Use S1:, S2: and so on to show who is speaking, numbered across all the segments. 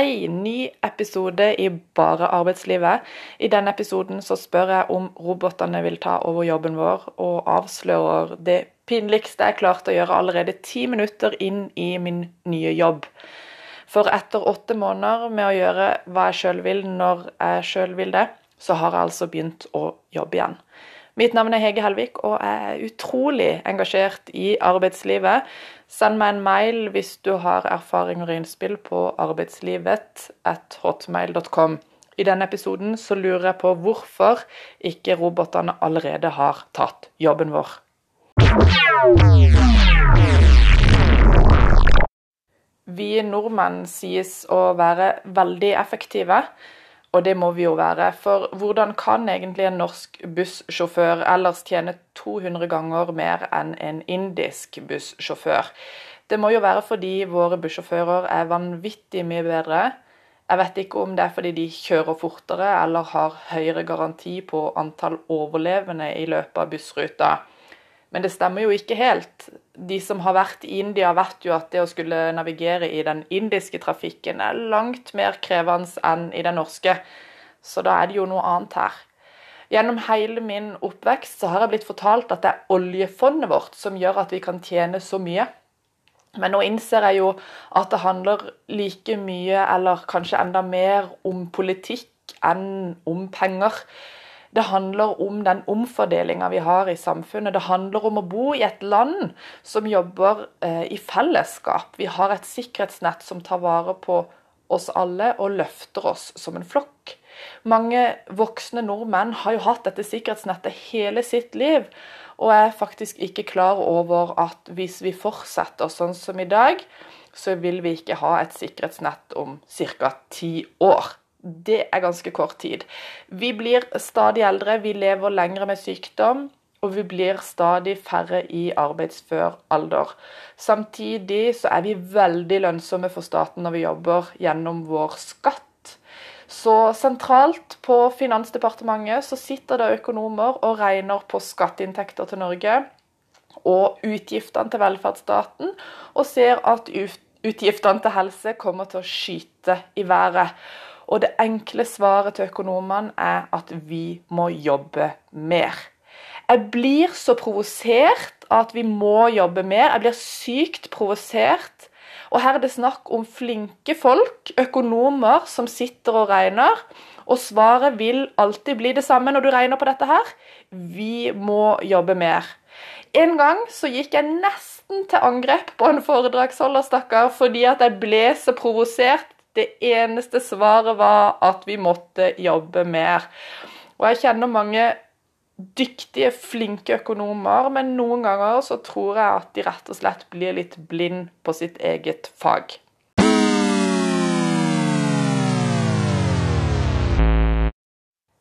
S1: Hei, ny episode i Bare arbeidslivet. I denne episoden så spør jeg om robotene vil ta over jobben vår, og avslører det pinligste jeg klarte å gjøre allerede ti minutter inn i min nye jobb. For etter åtte måneder med å gjøre hva jeg sjøl vil når jeg sjøl vil det, så har jeg altså begynt å jobbe igjen. Mitt navn er Hege Helvik, og jeg er utrolig engasjert i arbeidslivet. Send meg en mail hvis du har erfaringer og innspill på arbeidslivet.hotmail.com. I denne episoden så lurer jeg på hvorfor ikke robotene allerede har tatt jobben vår. Vi nordmenn sies å være veldig effektive. Og det må vi jo være, for hvordan kan egentlig en norsk bussjåfør ellers tjene 200 ganger mer enn en indisk bussjåfør? Det må jo være fordi våre bussjåfører er vanvittig mye bedre. Jeg vet ikke om det er fordi de kjører fortere eller har høyere garanti på antall overlevende i løpet av bussruta. Men det stemmer jo ikke helt. De som har vært i India, vet jo at det å skulle navigere i den indiske trafikken er langt mer krevende enn i den norske. Så da er det jo noe annet her. Gjennom hele min oppvekst så har jeg blitt fortalt at det er oljefondet vårt som gjør at vi kan tjene så mye. Men nå innser jeg jo at det handler like mye, eller kanskje enda mer, om politikk enn om penger. Det handler om den omfordelinga vi har i samfunnet. Det handler om å bo i et land som jobber eh, i fellesskap. Vi har et sikkerhetsnett som tar vare på oss alle og løfter oss som en flokk. Mange voksne nordmenn har jo hatt dette sikkerhetsnettet hele sitt liv, og er faktisk ikke klar over at hvis vi fortsetter sånn som i dag, så vil vi ikke ha et sikkerhetsnett om ca. ti år det er ganske kort tid. Vi blir stadig eldre, vi lever lengre med sykdom, og vi blir stadig færre i arbeidsfør alder. Samtidig så er vi veldig lønnsomme for staten når vi jobber gjennom vår skatt. Så sentralt på Finansdepartementet så sitter det økonomer og regner på skatteinntekter til Norge og utgiftene til velferdsstaten, og ser at utgiftene til helse kommer til å skyte i været. Og det enkle svaret til økonomene er at vi må jobbe mer. Jeg blir så provosert at vi må jobbe mer. Jeg blir sykt provosert. Og her er det snakk om flinke folk, økonomer, som sitter og regner. Og svaret vil alltid bli det samme når du regner på dette her. Vi må jobbe mer. En gang så gikk jeg nesten til angrep på en foredragsholder, stakkar, fordi at jeg ble så provosert det eneste svaret var at vi måtte jobbe mer. Og jeg kjenner mange dyktige, flinke økonomer, men noen ganger så tror jeg at de rett og slett blir litt blind på sitt eget fag.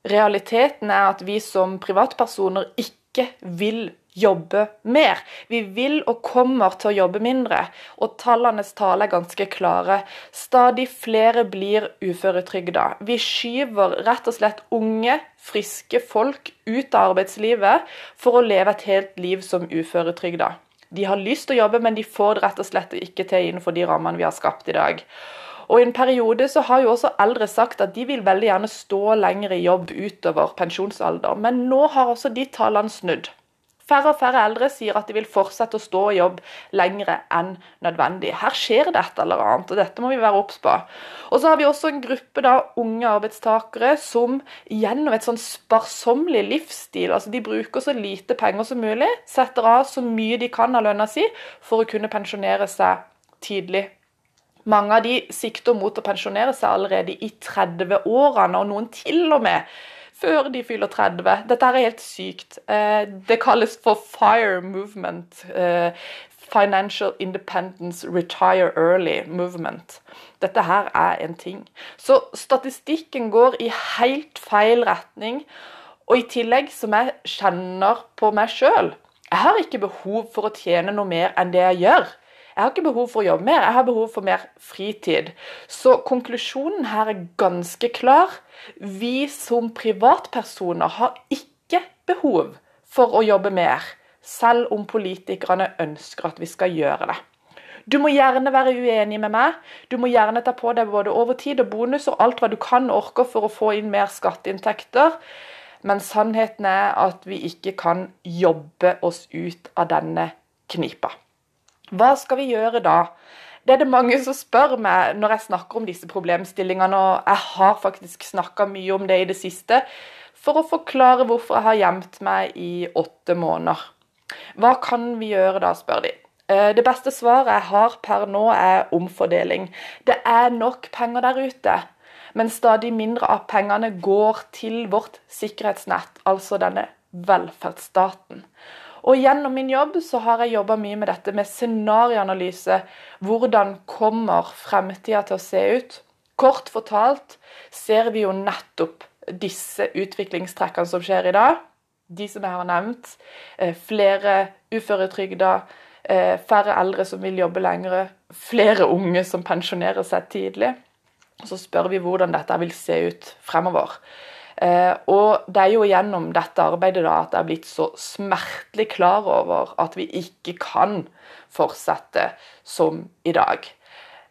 S1: Realiteten er at vi som privatpersoner ikke vil jobbe mer. Vi vil og kommer til å jobbe mindre, og tallenes tale er ganske klare. Stadig flere blir uføretrygda. Vi skyver rett og slett unge, friske folk ut av arbeidslivet for å leve et helt liv som uføretrygda. De har lyst til å jobbe, men de får det rett og slett ikke til innenfor de rammene vi har skapt i dag. Og I en periode så har jo også eldre sagt at de vil veldig gjerne stå lenger i jobb utover pensjonsalder, men nå har også de tallene snudd. Færre og færre eldre sier at de vil fortsette å stå i jobb lengre enn nødvendig. Her skjer det et eller annet, og dette må vi være obs på. Og så har vi også en gruppe da, unge arbeidstakere som gjennom et sånn sparsommelig livsstil, altså de bruker så lite penger som mulig, setter av så mye de kan av lønna si for å kunne pensjonere seg tidlig. Mange av de sikter mot å pensjonere seg allerede i 30-årene, og noen til og med før de fyller 30. Dette er helt sykt. Eh, det kalles for FIRE movement. Eh, Financial Independence Retire Early Movement. Dette her er en ting. Så statistikken går i helt feil retning. Og i tillegg, som jeg kjenner på meg sjøl Jeg har ikke behov for å tjene noe mer enn det jeg gjør. Jeg har ikke behov for å jobbe mer, jeg har behov for mer fritid. Så konklusjonen her er ganske klar. Vi som privatpersoner har ikke behov for å jobbe mer, selv om politikerne ønsker at vi skal gjøre det. Du må gjerne være uenig med meg. Du må gjerne ta på deg både overtid og bonus og alt hva du kan orke for å få inn mer skatteinntekter. Men sannheten er at vi ikke kan jobbe oss ut av denne knipa. Hva skal vi gjøre da? Det er det mange som spør meg når jeg snakker om disse problemstillingene, og jeg har faktisk snakka mye om det i det siste for å forklare hvorfor jeg har gjemt meg i åtte måneder. Hva kan vi gjøre da, spør de. Eh, det beste svaret jeg har per nå, er omfordeling. Det er nok penger der ute, men stadig mindre av pengene går til vårt sikkerhetsnett, altså denne velferdsstaten. Og gjennom min jobb så har jeg jobba mye med dette med scenarioanalyse. Hvordan kommer fremtida til å se ut? Kort fortalt ser vi jo nettopp disse utviklingstrekkene som skjer i dag. De som jeg har nevnt. Eh, flere uføretrygda, eh, færre eldre som vil jobbe lengre, flere unge som pensjonerer seg tidlig. Så spør vi hvordan dette vil se ut fremover. Eh, og det er jo gjennom dette arbeidet da at jeg er blitt så smertelig klar over at vi ikke kan fortsette som i dag.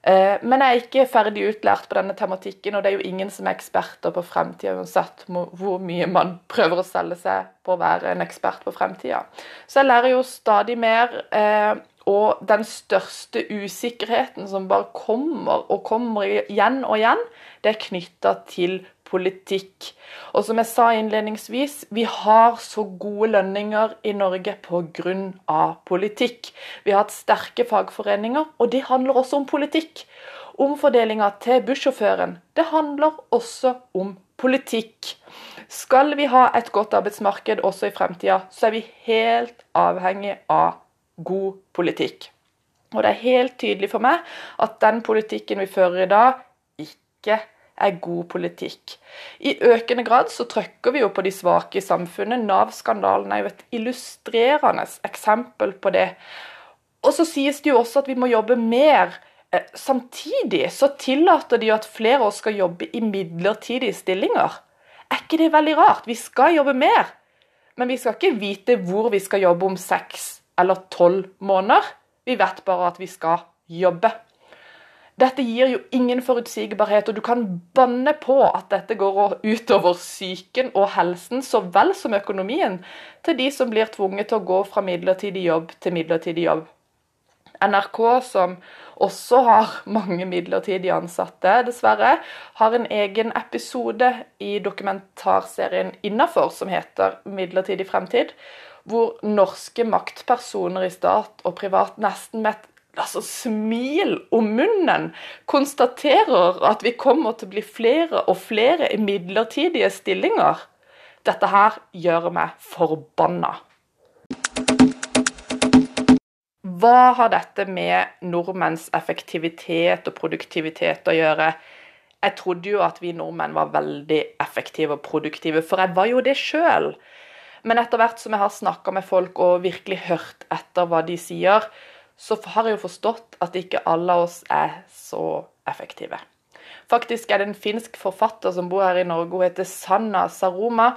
S1: Eh, men jeg er ikke ferdig utlært på denne tematikken, og det er jo ingen som er eksperter på fremtida, uansett hvor mye man prøver å selge seg på å være en ekspert på fremtida. Så jeg lærer jo stadig mer. Eh, og den største usikkerheten som bare kommer og kommer igjen og igjen, det er knytta til politikk. Og som jeg sa innledningsvis, vi har så gode lønninger i Norge pga. politikk. Vi har hatt sterke fagforeninger, og det handler også om politikk. Omfordelinga til bussjåføren, det handler også om politikk. Skal vi ha et godt arbeidsmarked også i fremtida, så er vi helt avhengig av god politikk. Og det er helt tydelig for meg at den politikken vi fører i dag, ikke er god politikk. I økende grad så trykker vi jo på de svake i samfunnet. Nav-skandalen er jo et illustrerende eksempel på det. Og så sies det jo også at vi må jobbe mer. Eh, samtidig så tillater de jo at flere av oss skal jobbe i midlertidige stillinger. Er ikke det veldig rart? Vi skal jobbe mer, men vi skal ikke vite hvor vi skal jobbe om seks eller tolv måneder. Vi vet bare at vi skal jobbe. Dette gir jo ingen forutsigbarhet, og du kan banne på at dette går utover psyken og helsen så vel som økonomien til de som blir tvunget til å gå fra midlertidig jobb til midlertidig jobb. NRK, som også har mange midlertidig ansatte, dessverre, har en egen episode i dokumentarserien Innafor som heter 'Midlertidig fremtid', hvor norske maktpersoner i stat og privat nesten med et altså smil om munnen, konstaterer at vi kommer til å bli flere og flere i midlertidige stillinger. Dette her gjør meg forbanna. Hva har dette med nordmenns effektivitet og produktivitet å gjøre? Jeg trodde jo at vi nordmenn var veldig effektive og produktive, for jeg var jo det sjøl. Men etter hvert som jeg har snakka med folk og virkelig hørt etter hva de sier, så har jeg jo forstått at ikke alle av oss er så effektive. Faktisk er det en finsk forfatter som bor her i Norge, hun heter Sanna Saroma,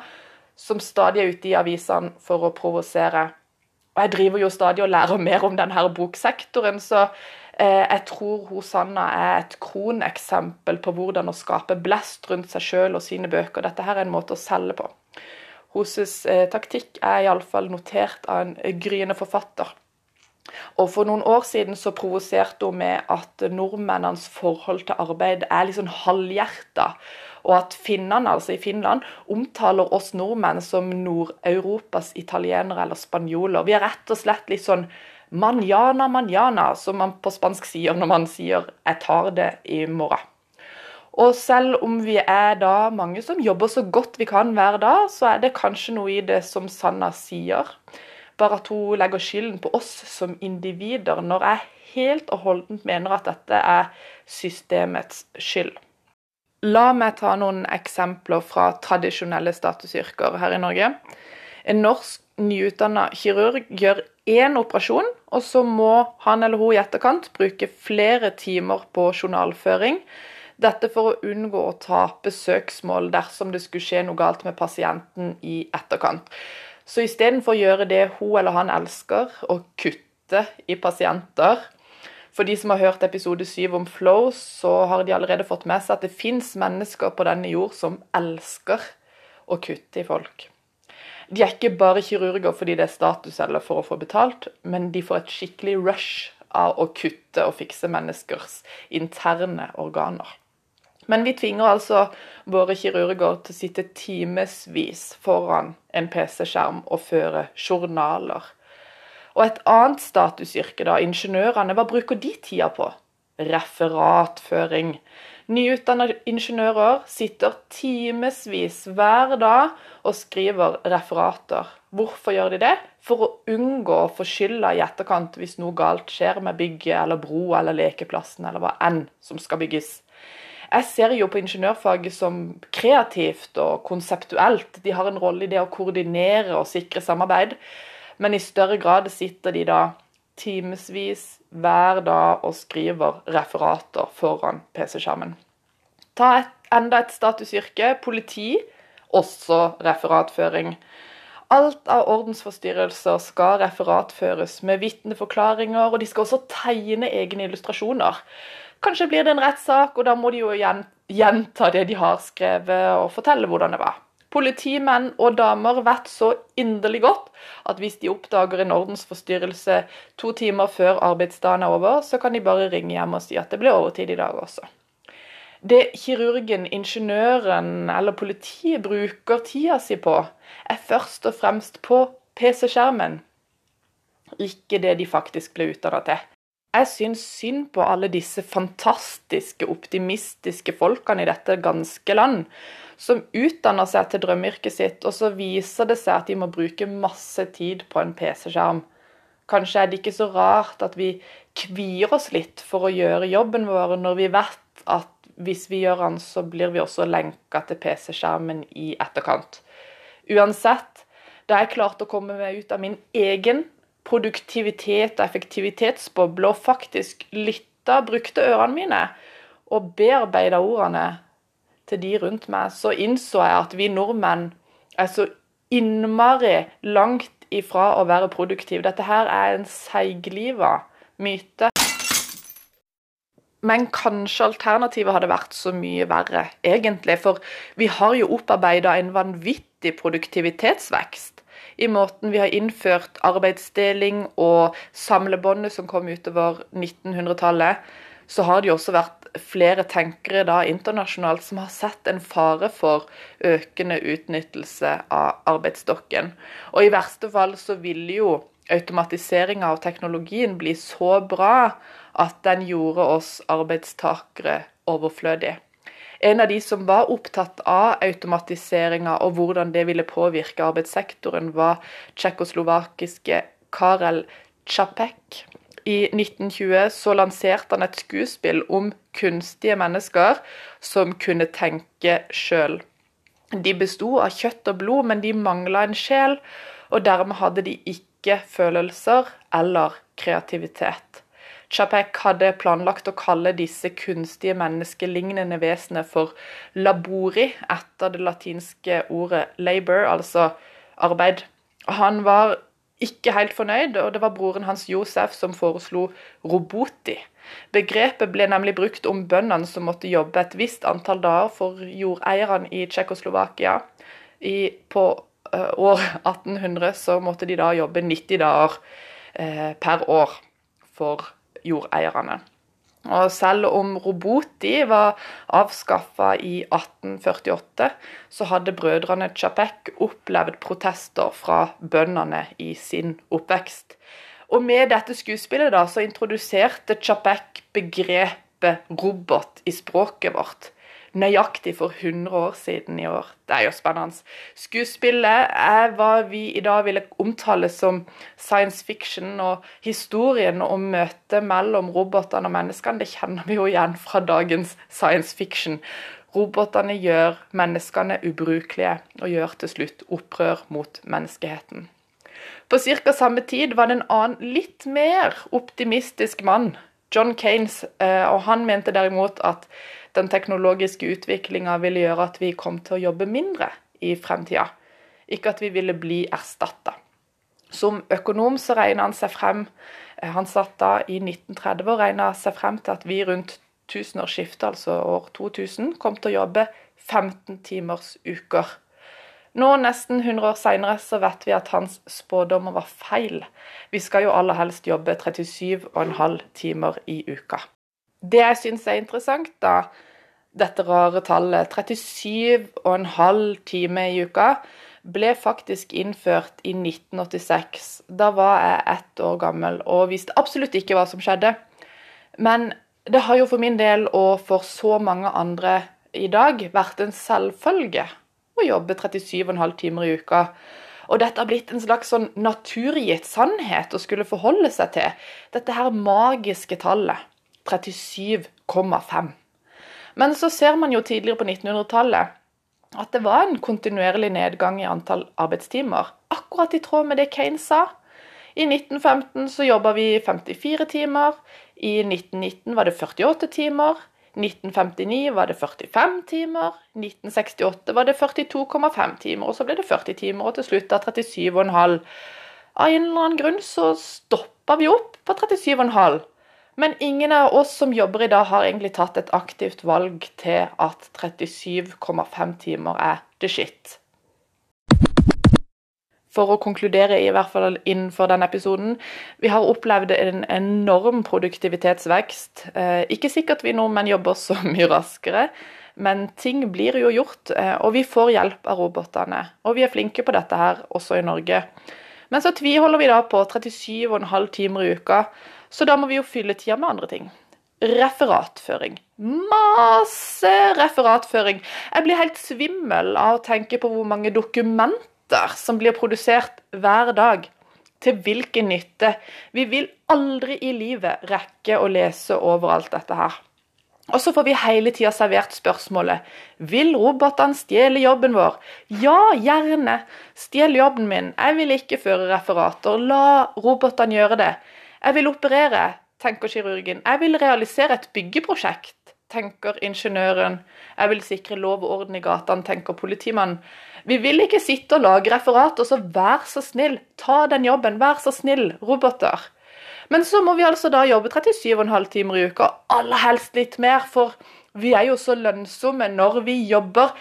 S1: som stadig er ute i avisene for å provosere. Og jeg driver jo stadig og lærer mer om denne boksektoren, så eh, jeg tror hun Sanna er et kroneksempel på hvordan å skape blest rundt seg sjøl og sine bøker. Dette her er en måte å selge på. Hennes eh, taktikk er iallfall notert av en gryende forfatter. Og For noen år siden så provoserte hun med at nordmennenes forhold til arbeid er litt sånn halvhjerta. Og at finnene, altså i Finland, omtaler oss nordmenn som Nord-Europas italienere eller spanjoler. Vi er rett og slett litt sånn manjana, manjana, som man på spansk sier når man sier 'jeg tar det i morgen'. Og selv om vi er da mange som jobber så godt vi kan hver dag, så er det kanskje noe i det som Sanna sier bare at hun legger skylden på oss som individer, når jeg helt og holdent mener at dette er systemets skyld. La meg ta noen eksempler fra tradisjonelle statusyrker her i Norge. En norsk nyutdanna kirurg gjør én operasjon, og så må han eller hun i etterkant bruke flere timer på journalføring. Dette for å unngå å tape søksmål dersom det skulle skje noe galt med pasienten i etterkant. Så istedenfor å gjøre det hun eller han elsker, å kutte i pasienter, For de som har hørt episode syv om flow, så har de allerede fått med seg at det fins mennesker på denne jord som elsker å kutte i folk. De er ikke bare kirurger fordi det er status eller for å få betalt, men de får et skikkelig rush av å kutte og fikse menneskers interne organer. Men vi tvinger altså våre kirurger til å sitte timevis foran en PC-skjerm og føre journaler. Og et annet statusyrke, da, ingeniørene, hva bruker de tida på? Referatføring. Nyutdanna ingeniører sitter timevis hver dag og skriver referater. Hvorfor gjør de det? For å unngå å få skylda i etterkant hvis noe galt skjer med bygget eller broa eller lekeplassen eller hva enn som skal bygges. Jeg ser jo på ingeniørfaget som kreativt og konseptuelt. De har en rolle i det å koordinere og sikre samarbeid. Men i større grad sitter de da timevis hver dag og skriver referater foran PC-skjermen. Ta et, enda et statusyrke politi, også referatføring. Alt av ordensforstyrrelser skal referatføres med vitneforklaringer, og de skal også tegne egne illustrasjoner. Kanskje blir det en rettssak, og da må de jo gjenta det de har skrevet, og fortelle hvordan det var. Politimenn og -damer vet så inderlig godt at hvis de oppdager en ordensforstyrrelse to timer før arbeidsdagen er over, så kan de bare ringe hjem og si at det ble overtid i dag også. Det kirurgen, ingeniøren eller politiet bruker tida si på, er først og fremst på PC-skjermen, ikke det de faktisk ble utdanna til. Jeg syns synd på alle disse fantastiske, optimistiske folkene i dette ganske land, som utdanner seg til drømmeyrket sitt, og så viser det seg at de må bruke masse tid på en PC-skjerm. Kanskje er det ikke så rart at vi kvier oss litt for å gjøre jobben vår, når vi vet at hvis vi gjør den, så blir vi også lenka til PC-skjermen i etterkant. Uansett, da jeg klarte å komme meg ut av min egen produktivitet og effektivitetsbobla og faktisk lytta, brukte ørene mine og bearbeida ordene til de rundt meg, så innså jeg at vi nordmenn er så innmari langt ifra å være produktive. Dette her er en seigliva myte. Men kanskje alternativet hadde vært så mye verre, egentlig. For vi har jo opparbeida en vanvittig produktivitetsvekst i måten vi har innført arbeidsdeling og samlebåndet som kom utover 1900-tallet, så har det jo også vært flere tenkere da internasjonalt som har sett en fare for økende utnyttelse av arbeidsstokken. Og i verste fall så ville jo automatiseringa av teknologien bli så bra at den gjorde oss arbeidstakere overflødige. En av de som var opptatt av automatiseringa og hvordan det ville påvirke arbeidssektoren, var tsjekkoslovakiske Karel Čapek. I 1920 så lanserte han et skuespill om kunstige mennesker som kunne tenke sjøl. De besto av kjøtt og blod, men de mangla en sjel, og dermed hadde de ikke følelser eller kreativitet. Chapek hadde planlagt å kalle disse kunstige menneskelignende vesenene for labori, etter det latinske ordet labor, altså arbeid. Han var ikke helt fornøyd, og det var broren hans Josef som foreslo roboti. Begrepet ble nemlig brukt om bøndene som måtte jobbe et visst antall dager for jordeierne i Tsjekkoslovakia. på uh, år 1800 så måtte de da jobbe 90 dager eh, per år for jordeierne. Og selv om Roboti var avskaffa i 1848, så hadde brødrene Chapek opplevd protester fra bøndene i sin oppvekst. Og med dette skuespillet da, så introduserte Chapek begrepet robot i språket vårt nøyaktig for 100 år siden i år. Det er jo spennende. Skuespillet er hva vi i dag ville omtale som science fiction, og historien om møtet mellom robotene og menneskene, det kjenner vi jo igjen fra dagens science fiction. Robotene gjør menneskene ubrukelige, og gjør til slutt opprør mot menneskeheten. På ca. samme tid var det en annen, litt mer optimistisk mann, John Kanes, eh, og han mente derimot at den teknologiske utviklinga ville gjøre at vi kom til å jobbe mindre i fremtida. Ikke at vi ville bli erstatta. Som økonom så regna han seg frem Eh, han satt da i 1930 og regna seg frem til at vi rundt tusenårsskiftet, altså år 2000, kom til å jobbe 15 timers uker. Nå, nesten 100 år seinere, så vet vi at hans spådommer var feil. Vi skal jo aller helst jobbe 37,5 timer i uka. Det jeg syns er interessant, da, dette rare tallet, 37,5 timer i uka, ble faktisk innført i 1986. Da var jeg ett år gammel og visste absolutt ikke hva som skjedde. Men det har jo for min del, og for så mange andre i dag, vært en selvfølge å jobbe 37,5 timer i uka. Og dette har blitt en slags sånn naturgitt sannhet å skulle forholde seg til. Dette her magiske tallet. 37,5. Men så ser man jo tidligere på 1900-tallet at det var en kontinuerlig nedgang i antall arbeidstimer. Akkurat i tråd med det Kane sa. I 1915 så jobba vi 54 timer. I 1919 var det 48 timer. 1959 var det 45 timer. 1968 var det 42,5 timer. Og så ble det 40 timer, og til slutt da 37,5. Av en eller annen grunn så stoppa vi opp på 37,5. Men ingen av oss som jobber i dag, har egentlig tatt et aktivt valg til at 37,5 timer er the shit. For å konkludere, i hvert fall innenfor denne episoden Vi har opplevd en enorm produktivitetsvekst. Eh, ikke sikkert vi nordmenn jobber så mye raskere, men ting blir jo gjort. Eh, og vi får hjelp av robotene. Og vi er flinke på dette her, også i Norge. Men så tviholder vi da på 37,5 timer i uka. Så da må vi jo fylle tida med andre ting. Referatføring. Masse referatføring. Jeg blir helt svimmel av å tenke på hvor mange dokumenter som blir produsert hver dag. Til hvilken nytte? Vi vil aldri i livet rekke å lese over alt dette her. Og så får vi hele tida servert spørsmålet Vil robotene stjele jobben vår? Ja, gjerne. Stjel jobben min. Jeg vil ikke føre referater. La robotene gjøre det. Jeg vil operere, tenker kirurgen. Jeg vil realisere et byggeprosjekt, tenker ingeniøren. Jeg vil sikre lov og orden i gatene, tenker politimannen. Vi vil ikke sitte og lage referater, så vær så snill, ta den jobben. Vær så snill, roboter. Men så må vi altså da jobbe 37,5 timer i uka, og aller helst litt mer, for vi er jo så lønnsomme når vi jobber.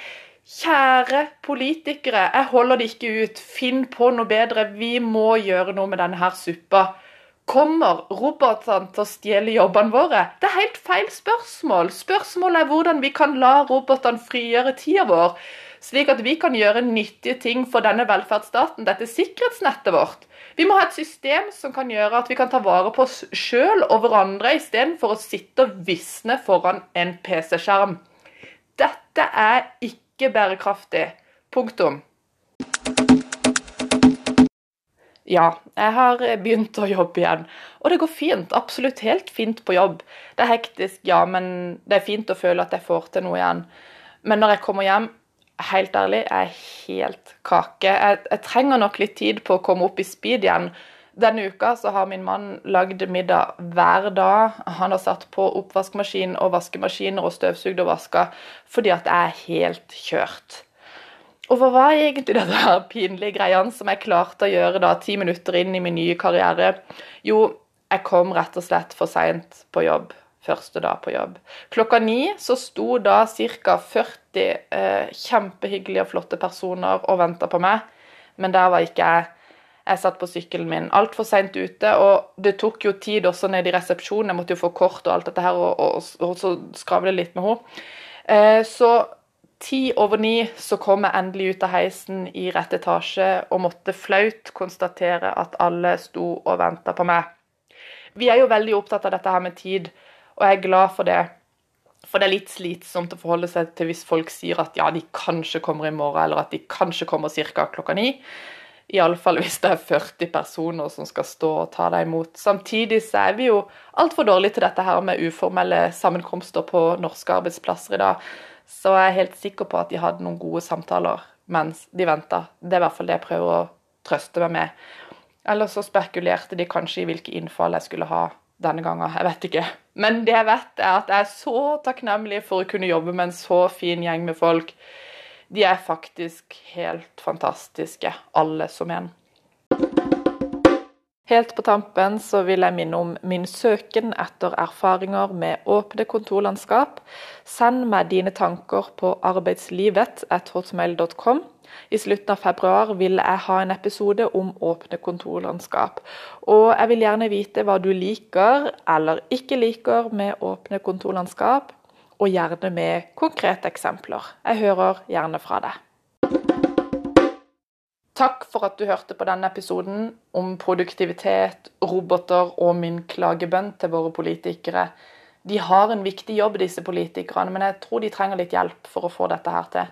S1: Kjære politikere, jeg holder det ikke ut. Finn på noe bedre. Vi må gjøre noe med denne her suppa. Kommer robotene til å stjele jobbene våre? Det er helt feil spørsmål. Spørsmålet er hvordan vi kan la robotene frigjøre tida vår, slik at vi kan gjøre nyttige ting for denne velferdsstaten, dette sikkerhetsnettet vårt. Vi må ha et system som kan gjøre at vi kan ta vare på oss sjøl og hverandre, istedenfor å sitte og visne foran en PC-skjerm. Dette er ikke bærekraftig. Punktum. Ja, jeg har begynt å jobbe igjen. Og det går fint. Absolutt helt fint på jobb. Det er hektisk, ja, men det er fint å føle at jeg får til noe igjen. Men når jeg kommer hjem, helt ærlig, jeg er helt kake. Jeg, jeg trenger nok litt tid på å komme opp i speed igjen. Denne uka så har min mann lagd middag hver dag. Han har satt på oppvaskmaskin og vaskemaskiner og støvsugd og vaska fordi at jeg er helt kjørt. Og hva var egentlig her pinlige greiene som jeg klarte å gjøre da ti minutter inn i min nye karriere? Jo, jeg kom rett og slett for seint på jobb. Første dag på jobb. Klokka ni så sto da ca. 40 eh, kjempehyggelige og flotte personer og venta på meg, men der var ikke jeg. Jeg satt på sykkelen min altfor seint ute, og det tok jo tid også ned i resepsjonen. Jeg måtte jo få kort og alt dette her, og, og, og så skravle litt med henne. Eh, så Ti over ni så kom jeg endelig ut av heisen i rett etasje og måtte flaut konstatere at alle sto og venta på meg. Vi er jo veldig opptatt av dette her med tid, og jeg er glad for det. For det er litt slitsomt å forholde seg til hvis folk sier at ja, de kanskje kommer i morgen, eller at de kanskje kommer ca. klokka ni. Iallfall hvis det er 40 personer som skal stå og ta deg imot. Samtidig så er vi jo altfor dårlige til dette her med uformelle sammenkomster på norske arbeidsplasser i dag. Så jeg er helt sikker på at de hadde noen gode samtaler mens de venta. Det er i hvert fall det jeg prøver å trøste meg med. Eller så spekulerte de kanskje i hvilke innfall jeg skulle ha denne gangen. Jeg vet ikke. Men det jeg vet, er at jeg er så takknemlig for å kunne jobbe med en så fin gjeng med folk. De er faktisk helt fantastiske, alle som en. Helt på tampen så vil jeg minne om min søken etter erfaringer med åpne kontorlandskap. Send meg dine tanker på arbeidslivet.hotmail.com. I slutten av februar vil jeg ha en episode om åpne kontorlandskap. Og jeg vil gjerne vite hva du liker eller ikke liker med åpne kontorlandskap, og gjerne med konkrete eksempler. Jeg hører gjerne fra deg. Takk for at du hørte på denne episoden om produktivitet, roboter og min klagebønn til våre politikere. De har en viktig jobb, disse politikerne, men jeg tror de trenger litt hjelp for å få dette her til.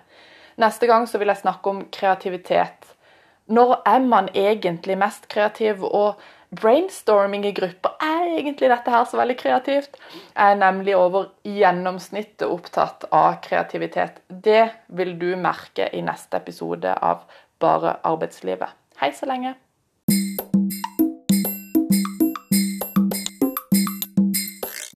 S1: Neste gang så vil jeg snakke om kreativitet. Når er man egentlig mest kreativ? Og brainstorming i grupper, er egentlig dette her så veldig kreativt? Jeg er nemlig over gjennomsnittet opptatt av kreativitet. Det vil du merke i neste episode av bare arbeidslivet. Hei så lenge.